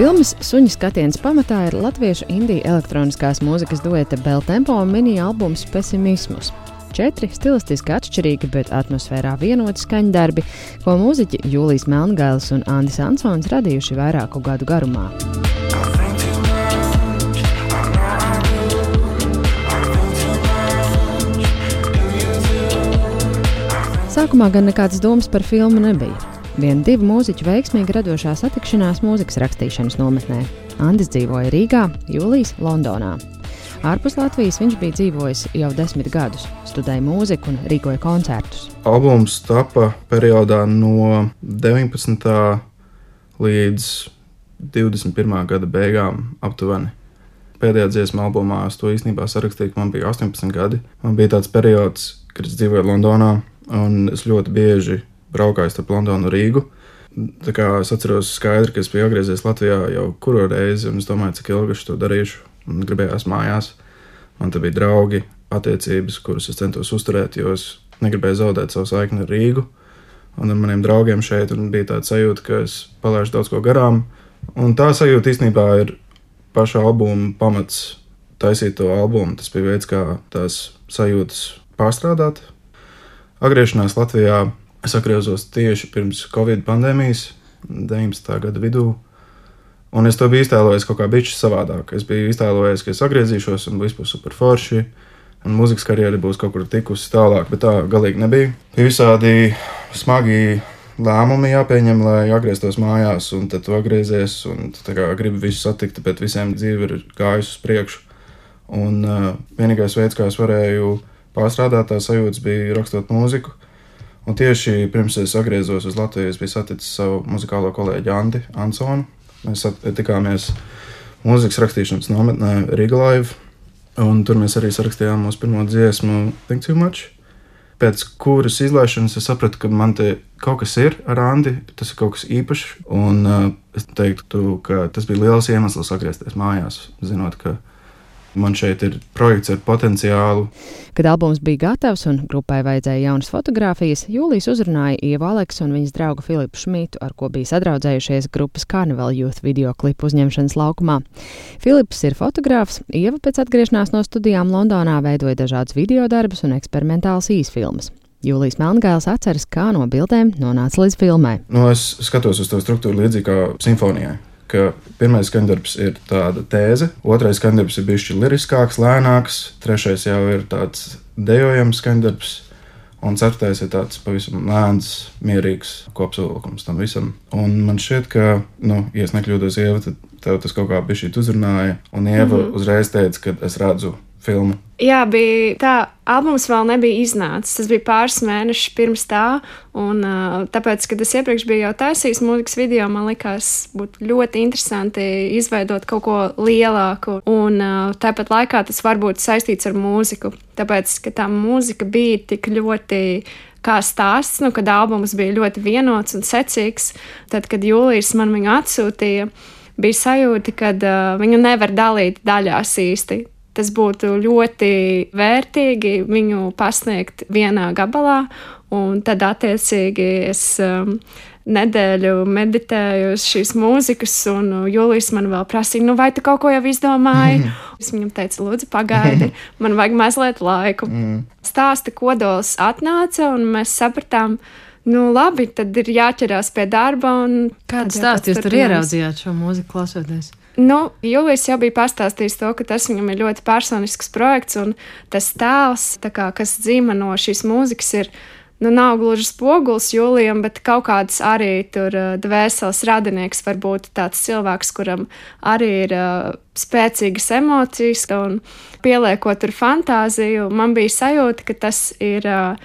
Filmas suņa skatiens pamatā ir latviešu indiju elektroniskās mūzikas dueta Beltempo un mini-albums Pesimismus. Četri stilistiski atšķirīgi, bet atmosfērā vienoti skaņdarbi, ko mūziķi Jūlijas Melngailis un Andris Ansons radījuši vairāku gadu garumā. Sākumā gan nekādas domas par filmu nebija. Viena divu mūziķu veiksmīga radošā satikšanās mūzikas rakstīšanas nometnē. Andis dzīvoja Rīgā, Jūlijas Londonā. Ārpus Latvijas viņš bija dzīvojis jau desmit gadus, studēja mūziku un rīkoja koncertus. Albums tapa periodā no 19. līdz 21. gada beigām aptuveni. Pēdējā dziesma albumā es to īstenībā sarakstīju, kad man bija 18 gadi. Man bija tāds periods, kad es dzīvoju Londonā, un es ļoti bieži braukājis starp Londonu un Rīgu. Tā kā es atceros skaidri, ka es biju atgriezies Latvijā jau kuru reizi, un es domāju, cik ilgi es to darīšu. Man gribējās mājās. Man te bija draugi, attiecības, kuras es centos uzturēt, jo es negribēju zaudēt savu saikni ar Rīgu. Un ar maniem draugiem šeit bija tāda sajūta, ka es palaidu daudz ko garām. Un tā sajūta īstenībā ir paša albuma pamats, taisīt to albumu. Tas bija veids, kā tās sajūtas pārstrādāt. Atgriešanās Latvijā Es atgriezos tieši pirms Covid pandēmijas, 19. gada vidū. Un es to biju iztēlojies kaut kā bišķi savādāk. Es biju iztēlojies, ka es atgriezīšos un viss būs super forši. Un mūzikas karjera būs kaut kur tikusi tālāk, bet tā galīgi nebija. Bija visādi smagi lēmumi jāpieņem, lai atgrieztos mājās, un tad tu atgriezies, un tu gribi visus satikt, bet visiem dzīve ir gājusi uz priekšu. Un uh, vienīgais veids, kā es varēju pārstrādāt tās sajūtas, bija rakstot mūziku. Un tieši pirms es atgriezos uz Latviju, es biju saticis savu muzikālo kolēģi Andi Ansonu. Mēs tikāmies mūzikas rakstīšanas nometnē Riga Live, un tur mēs arī sarakstījām mūsu pirmo dziesmu Think Too Much. Pēc kuras izlaišanas es sapratu, ka man te kaut kas ir ar Andi, tas ir kaut kas īpašs. Un uh, es teiktu, ka tas bija liels iemesls atgriezties mājās, zinot, ka Man šeit ir projekts ar potenciālu. Kad albums bija gatavs un grupai vajadzēja jaunas fotogrāfijas, Jūlijas uzrunāja Ievu Aleksu un viņas draugu Filipu Šmitu, ar ko bija sadraudzējušies grupas Carnival Youth video klipu uzņemšanas laukumā. Filips ir fotogrāfs, Ieva pēc atgriešanās no studijām Londonā veidoja dažādus video darbus un eksperimentāls īsfilmas. Jūlijas Melngāls atceras, kā no bildēm nonāca līdz filmai. Nu, es skatos uz to struktūru līdzīgi kā simfonijai ka pirmais skandarbs ir tāda tēze, otrais skandarbs ir bijis liriskāks, lēnāks, trešais jau ir tāds dejojams skandarbs. Un ceturtais ir tāds pavisam lēns, mierīgs kopsavilkums tam visam. Un man šķiet, ka, nu, ja es nekļūdos, Ieva, tad tev tas kaut kā bija šī uzrunāja. Un Ieva mm -hmm. uzreiz teica, ka es redzu filmu. Jā, bija tā, albums vēl nebija iznācis. Tas bija pāris mēnešus pirms tā. Un, tāpēc, kad es iepriekš biju jau taisījis mūzikas video, man likās, būtu ļoti interesanti izveidot kaut ko lielāku. Un tāpat laikā tas var būt saistīts ar mūziku. Tāpēc, ka tā mūzika bija tik ļoti kā stāsts, nu, kad albums bija ļoti vienots un secīgs. Tad, kad Jūlijas man viņu atsūtīja, bija sajūta, ka uh, viņu nevar dalīt daļās īsti tas būtu ļoti vērtīgi viņu pasniegt vienā gabalā, un tad attiecīgi es um, nedēļu meditēju uz šīs mūzikas, un Jūlijas man vēl prasīja, nu, vai tu kaut ko jau izdomāji? Mm. Es viņam teicu, lūdzu, pagaidi, man vajag mazliet laiku. Mm. Stāsta kodols atnāca, un mēs sapratām, nu, labi, tad ir jāķerās pie darba. Kādu stāstu jūs tur ieraudzījāt šo mūziku klausoties? Nu, Jūlijs jau bija pastāstījis to, ka tas viņam ir ļoti personisks projekts, un tas tēls, kā, kas dzīvo no šīs mūzikas, ir. Nu, nav gluži spogulis Jūlijam, bet kaut kāds arī tur uh, dvēseles radinieks, varbūt tāds cilvēks, kuram arī ir uh, spēcīgas emocijas, un pieliekot tur fantāziju, man bija sajūta, ka tas ir uh,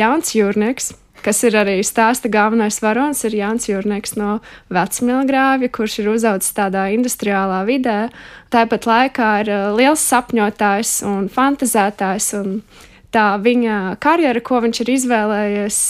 jauns jūrnieks kas ir arī stāsta galvenais varonis, ir Jānis Jurnieks no Vecmilgrāvja, kurš ir uzaugusi tādā industriālā vidē. Tāpat laikā ir uh, liels sapņotājs un fantazētājs, un tā viņa karjera, ko viņš ir izvēlējies,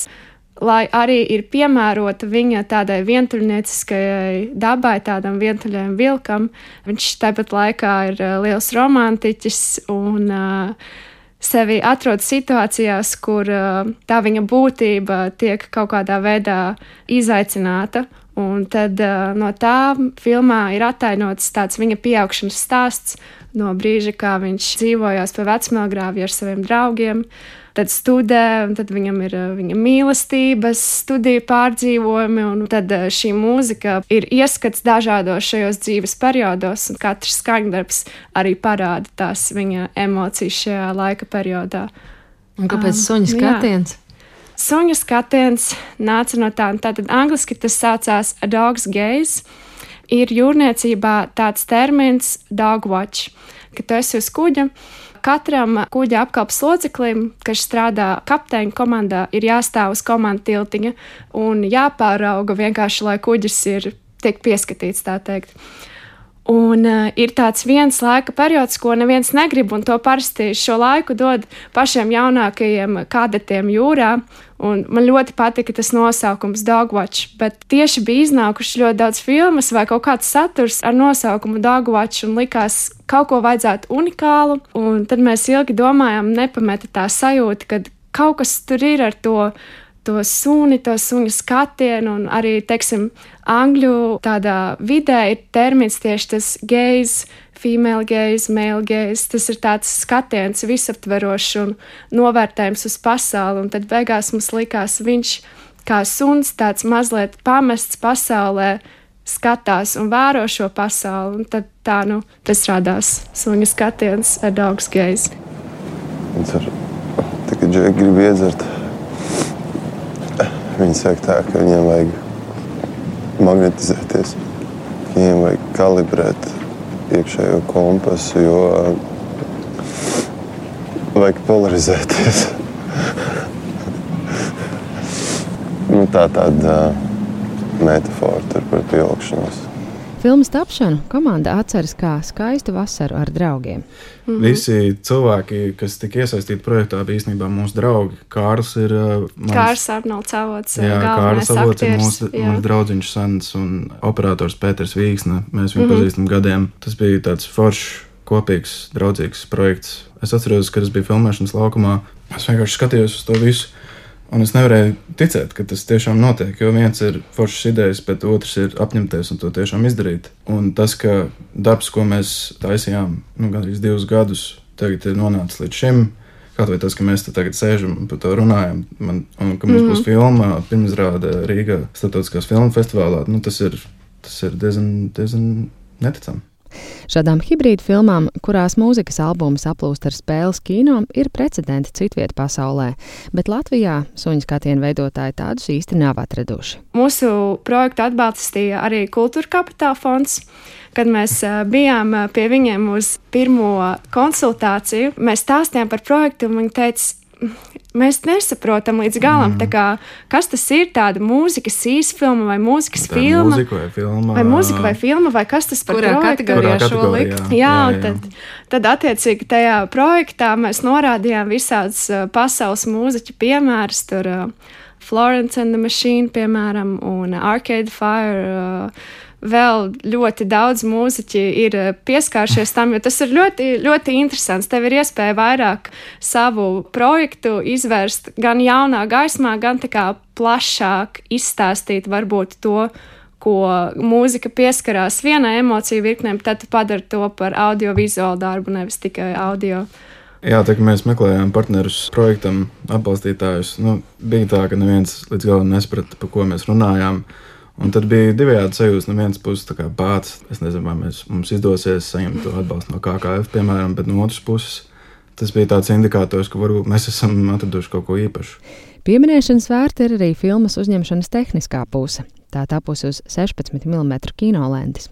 lai arī ir piemērota viņa tādai vientuļnieciskajai dabai, tādam vientuļajam vilkam. Viņš tāpat laikā ir uh, liels romantiķis un uh, sevi atrod situācijās, kur uh, tā viņa būtība tiek kaut kādā veidā izaicināta. Un tad uh, no tā filmā ir attainots tāds viņa pieaugšanas stāsts no brīža, kā viņš dzīvojās pie vecmēlgrāvja ar saviem draugiem. Tad studē, un tad viņam ir viņa mīlestības, studiju pārdzīvojumi, un tad šī mūzika ir ieskats dažādos šajos dzīves periodos, un katrs skaņdarbs arī parāda tās viņa emocijas šajā laika periodā. Un kāpēc um, suņa skatiens? Jā. Suņa skatiens nāca no tā, tātad angliski tas saucās A Dog's Gaze. Ir jūrniecībā tāds termins dog watch, ka tu esi uz kuģa. Katram kuģa apkalpes loceklim, kas strādā kapteiņa komandā, ir jāstāv uz komandas tiltiņa un jāpārauga vienkārši, lai kuģis ir tiek pieskatīts, tā teikt. Un uh, ir tāds viens laika periods, ko neviens negrib, un to parasti šo laiku dod pašiem jaunākajiem kadetiem jūrā. Un man ļoti patika tas nosaukums Dogwatch, bet tieši bija iznākuši ļoti daudz filmas vai kaut kāds saturs ar nosaukumu Dogwatch, un likās, kaut ko vajadzētu unikālu. Un tad mēs ilgi domājām, nepameta tā sajūta, ka kaut kas tur ir ar to to suni, to suņu skatienu, un arī, teiksim, angļu tādā vidē ir termins tieši tas gejs, female gaze, male gaze. Tas ir tāds skatiens, visaptverošs un novērtējums uz pasauli, un tad beigās mums likās viņš kā suns, tāds mazliet pamests pasaulē, skatās un vēro šo pasauli, un tad tā, nu, tas radās. Suņa skatiens ar ar, tā, kad grib iedzert Viņi saka, tā, ka viņiem vajag magnetizēties, ka viņiem vajag kalibrēt iekšējo kompasu, jo vajag polarizēties. nu, tā tāda metāfora par pieaugšanos. Filmas tapšanu komanda atceras kā skaistu vasaru ar draugiem. Mm -hmm. Visi cilvēki, kas tika iesaistīti projektā, bija īstenībā mūsu draugi. Kārls ir. Uh, mans... Kārs Arnolds Avots. Jā, Kārs Avots ir mūsu, mūsu draudziņš Sants un operators Pēters Vīksne. Mēs viņu mm -hmm. pazīstam gadiem. Tas bija tāds foršs, kopīgs, draudzīgs projekts. Es atceros, kad es biju filmēšanas laukumā. Es vienkārši skatījos uz to visu. Un es nevarēju ticēt, ka tas tiešām notiek. Jo viens ir foršs idejas, bet otrs ir apņemties un to tiešām izdarīt. Un tas, ka darbs, ko mēs taisījām nu, gandrīz divus gadus, tagad ir nonācis līdz šim. Kaut vai tas, ka mēs tagad sēžam un par to runājam, man, un ka mums mm būs filma, pirmizrāde Rīgā Startautiskās filmu festivālā, nu, tas ir, tas ir diezgan, diezgan neticami. Šādām hibrīdu filmām, kurās mūzikas albums aplūst ar spēles kino, ir precedenti citviet pasaulē, bet Latvijā suņu skatienu veidotāji tādus īsti nav atraduši. Mūsu projektu atbalstīja arī Kultūra Kapitāla fonds kad mēs bijām pie viņiem uz pirmo konsultāciju, mēs stāstījām par projektu, un viņi teica, mēs nesaprotam līdz galam, mm. kā, kas tas ir. Tāda mūzikas īsfilma vai mūzikas tā filma. Mūzika vai filma. Vai mūzika vai filma, vai kas tas par Kurā kategorijā šo likt? Jā, jā, jā. Tad, tad attiecīgi tajā projektā mēs norādījām visādus pasaules mūziķu piemērus. Tur Florence and the Machine, piemēram, un Arcade Fire. Uh, vēl ļoti daudz mūziķi ir eh, pieskāršies tam, jo tas ir ļoti, ļoti interesants. Tev ir iespēja vairāk savu projektu izvērst gan jaunā gaismā, gan tā kā plašāk izstāstīt varbūt to, ko mūzika pieskarās vienai emociju virknēm, tad tu padari to par audio-vizuālu darbu, nevis tikai audio. Jā, tā kā mēs meklējām partnerus projektam, atbalstītājus, nu, bija tā, ka neviens līdz galam nesaprata, par ko mēs runājām. Uh, Un tad bija divējādi sajūta. No vienas puses, kā bācis, es nezinu, vai mēs, mums izdosies saņemt to atbalstu no KKF, piemēram, bet no otras puses, tas bija tāds indikators, ka varbūt mēs esam atraduši kaut ko īpašu. Pieminēšanas vērta ir arī filmas uzņemšanas tehniskā puse. Tā tapusi uz 16 mm kinolentes.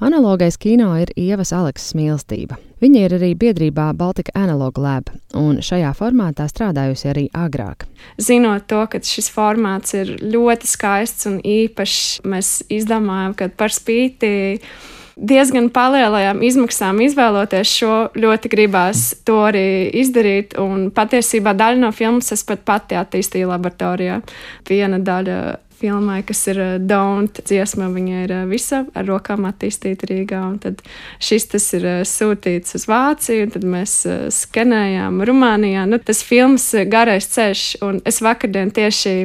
Analogais kino ir Ievas Aleksa mīlestība. Viņa ir arī biedrībā Baltika Analog Lab, un šajā formātā strādājusi arī agrāk. Zinot to, ka šis formāts ir ļoti skaists un īpašs, mēs izdomājām, ka par spīti diezgan palielajām izmaksām izvēloties šo, ļoti gribās to arī izdarīt. Un patiesībā daļa no filmas es pat pati attīstīju laboratorijā. Viena daļa filmai, kas ir uh, Don't dziesma. Viņa ir uh, visa ar rokām attīstīta Rīgā. Tad šis tas ir uh, sūtīts uz Vāciju, tad mēs skenējām Rumānijā. Nu, tas filmas garais ceļš, un es vakardien tieši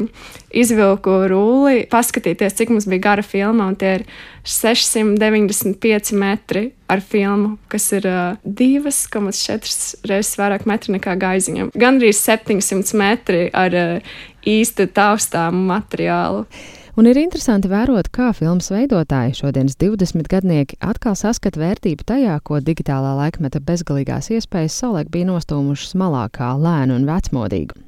izvilku rulli, paskatīties, cik mums bija gara filma, un tie ir 695 metri ar filmu, kas ir uh, 2,4 reizes vairāk metru nekā gaiziņam. Gan arī 700 metri ar uh, īstu taustāmu materiālu. Un ir interesanti vērot, kā filmas veidotāji šodienas 20 gadnieki atkal saskata vērtību tajā, ko digitālā laikmeta bezgalīgās iespējas savulaik bija nostūmušas malā kā lēnu un vecmodīgu.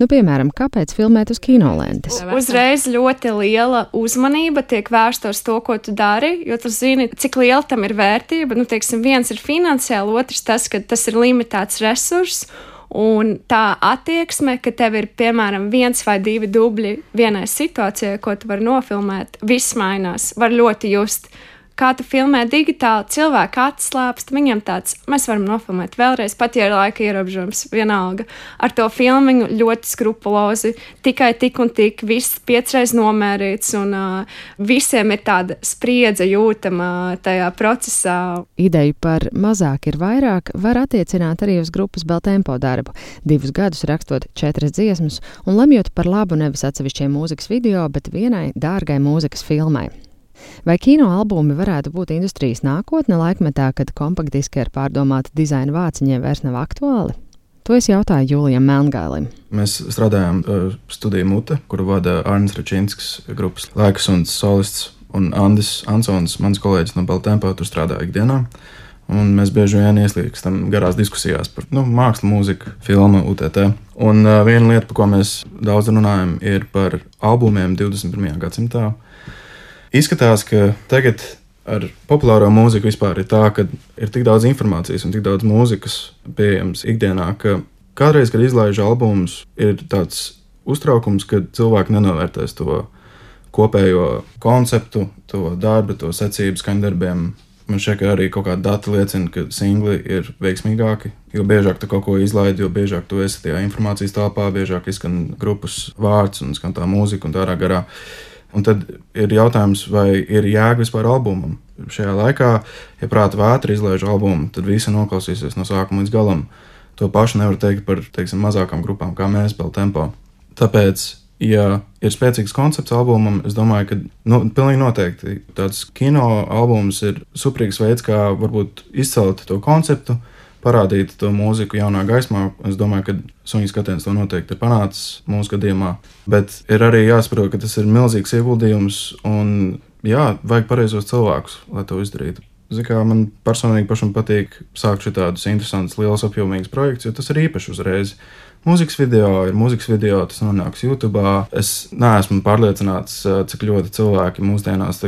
Nu, piemēram, kāpēc filmēt uz kinolentes? Uzreiz ļoti liela uzmanība tiek vērsta uz to, ko tu dari, jo tu zini, cik liela tam ir vērtība. Nu, teiksim, viens ir finansiāli, otrs tas, ka tas ir limitēts resurss. Un tā attieksme, ka tev ir piemēram viens vai divi dubļi vienai situācijai, ko tu vari nofilmēt, viss mainās. Var ļoti just, kā tu filmē digitāli, cilvēki atslābst, viņam tāds, mēs varam nofilmēt vēlreiz, pat ja ir laika ierobežojums, vienalga. Ar to filmiņu ļoti skrupulozi, tikai tik un tik, viss piecreiz nomērīts, un uh, visiem ir tāda spriedze jūtama tajā procesā. Ideju par mazāk ir vairāk var attiecināt arī uz grupas Beltempo darbu. Divus gadus rakstot četras dziesmas un lemjot par labu nevis atsevišķiem mūzikas video, bet vienai dārgai mūzikas filmai. Vai kino albumi varētu būt industrijas nākotne laikmetā, kad kompaktdiski ar pārdomātu dizaina vāciņiem vairs nav aktuāli? To es jautāju Julijam Melngālim. Mēs strādājām uh, studiju mute, kuru vada Arnēs Račinskis, grupas laikas un solists, un Andris Ansons, mans kolēģis no Baltēmpa, tur strādā ikdienā. Un mēs bieži vien ieslīgstam garās diskusijās par nu, mākslu, mūziku, filmu, UTT. Un uh, viena lieta, par ko mēs daudz runājam, ir par albumiem 21. gadsimtā. Izskatās, ka tagad ar populāro mūziku vispār ir tā, ka ir tik daudz informācijas un tik daudz mūzikas pieejams ikdienā, ka kādreiz, kad izlaiž albumus, ir tāds uztraukums, ka cilvēki nenovērtēs to kopējo konceptu, to darbu, to secību skaņdarbiem. Man šķiet, ka arī kaut kāda data liecina, ka singli ir veiksmīgāki. Jo biežāk tu kaut ko izlaidi, jo biežāk tu esi tajā informācijas telpā, biežāk izskan grupas vārds un skan tā mūzika un tā ārā garā. Un tad ir jautājums, vai ir jēga vispār albumam. Šajā laikā, ja prāta vētra izlaiž albumu, tad visi noklausīsies no sākuma līdz galam. To pašu nevar teikt par teiksim, mazākām grupām, kā mēs, Beltempo. Tāpēc, ja ir spēcīgs koncepts albumam, es domāju, ka nu, pilnīgi noteikti tāds kino albums ir superīgs veids, kā varbūt izcelt to konceptu, parādīt to mūziku jaunā gaismā. Es domāju, ka suņu skatiens to noteikti ir panācis mūsu gadījumā. Bet ir arī jāsaprot, ka tas ir milzīgs ieguldījums un jā, vajag pareizos cilvēkus, lai to izdarītu. Kā, man personīgi pašam patīk sākt šādus interesantus, liels, apjomīgus projektus, jo tas ir īpaši uzreiz. Mūzikas video ir mūzikas video, tas nonāks YouTube. Es neesmu pārliecināts, cik ļoti cilvēki mūsdienās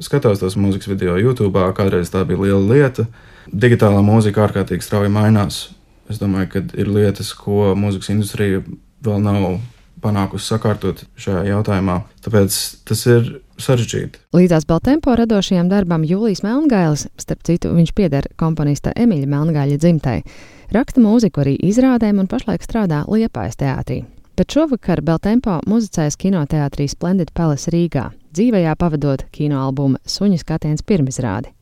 skatās tos mūzikas video YouTube. Kādreiz tā bija liela lieta. Digitālā mūzika ārkārtīgi strauji mainās. Es domāju, ka ir lietas, ko mūzikas industrija vēl nav panākusi sakārtot šajā jautājumā. Tāpēc tas ir sarežģīti. Līdzās Baltempo radošajam darbam Jūlijas Melngailis, starp citu, viņš pieder komponista Emīļa Melngāļa dzimtai, raksta mūziku arī izrādēm un pašlaik strādā Liepājas teātrī. Bet šovakar Beltempo muzicējas kinoteātrī Splendid Palace Rīgā, dzīvajā pavadot kinoalbuma Suņu skatiens pirmizrādi.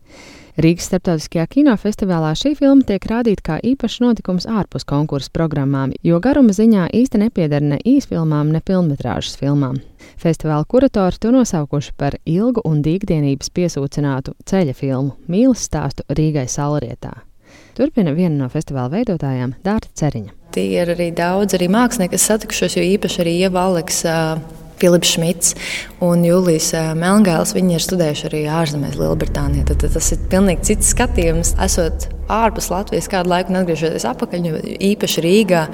Rīgas starptautiskajā kinofestivālā šī filma tiek rādīta kā īpašs notikums ārpus konkursu programmām, jo garuma ziņā īsti nepieder ne īsfilmām, ne filmas filmām. Festivāla kuratori to nosaukuši par ilgu un dīgdienības piesūcinātu ceļa filmu mīlestības stāstu Rīgai Salrietā. Turpina viena no festivāla veidotājām Dārta Ceriņa. Tie ir arī daudz arī mākslinieki, kas satikušies, jo īpaši arī Ieva Aleksa Filips Šmits un Julijas Melngāls. Viņi ir studējuši arī ārzemēs, Lielbritānijā. Tad, tad tas ir pilnīgi cits skatījums. Esot ārpus Latvijas kādu laiku atgriežoties atpakaļ, īpaši Rīgā,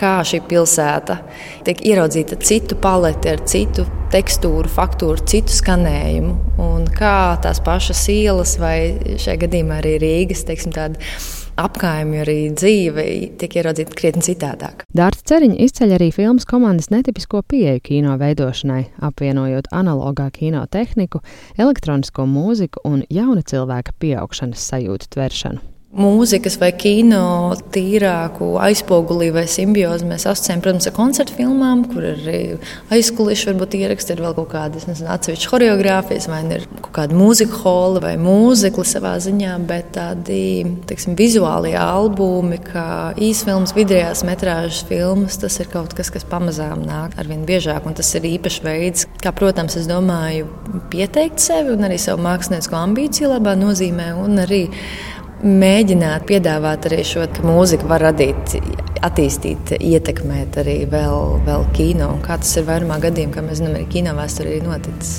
kā šī pilsēta tiek ieraudzīta citu paleti ar citu tekstūru, faktūru, citu skanējumu. Un kā tās pašas ielas vai šajā gadījumā arī Rīgas, teiksim, tāda apkaimju, arī dzīve tiek ieraudzīta krietni citādāk. Dārta Ceriņa izceļ arī filmas komandas netipisko pieeju kino veidošanai, apvienojot analogā kino tehniku, elektronisko mūziku un jauna cilvēka pieaugšanas sajūtu tveršanu. Mūzikas vai kino tīrāku aizpogulī vai simbiozi mēs asociējam, protams, ar koncertu filmām, kur arī aizkulisku varbūt ieraksti ir vēl kaut kādas atsevišķas choreogrāfijas, vai ir kaut kāda mūzika hola vai mūzikla savā ziņā, bet tādi teiksim, vizuālie albumi, kā īsfilmas, vidējās metrāžas filmas, tas ir kaut kas, kas pamazām nāk arvien biežāk, un tas ir īpašs veids, kā, protams, es domāju, pieteikt sevi un arī savu māksliniecisko ambīciju labā nozīmē, un arī mēģināt piedāvāt arī šo, ka mūzika var radīt, attīstīt, ietekmēt arī vēl, vēl kino. Un kā tas ir vairumā gadījumā, kā mēs zinām, arī kino vēsturē ir noticis.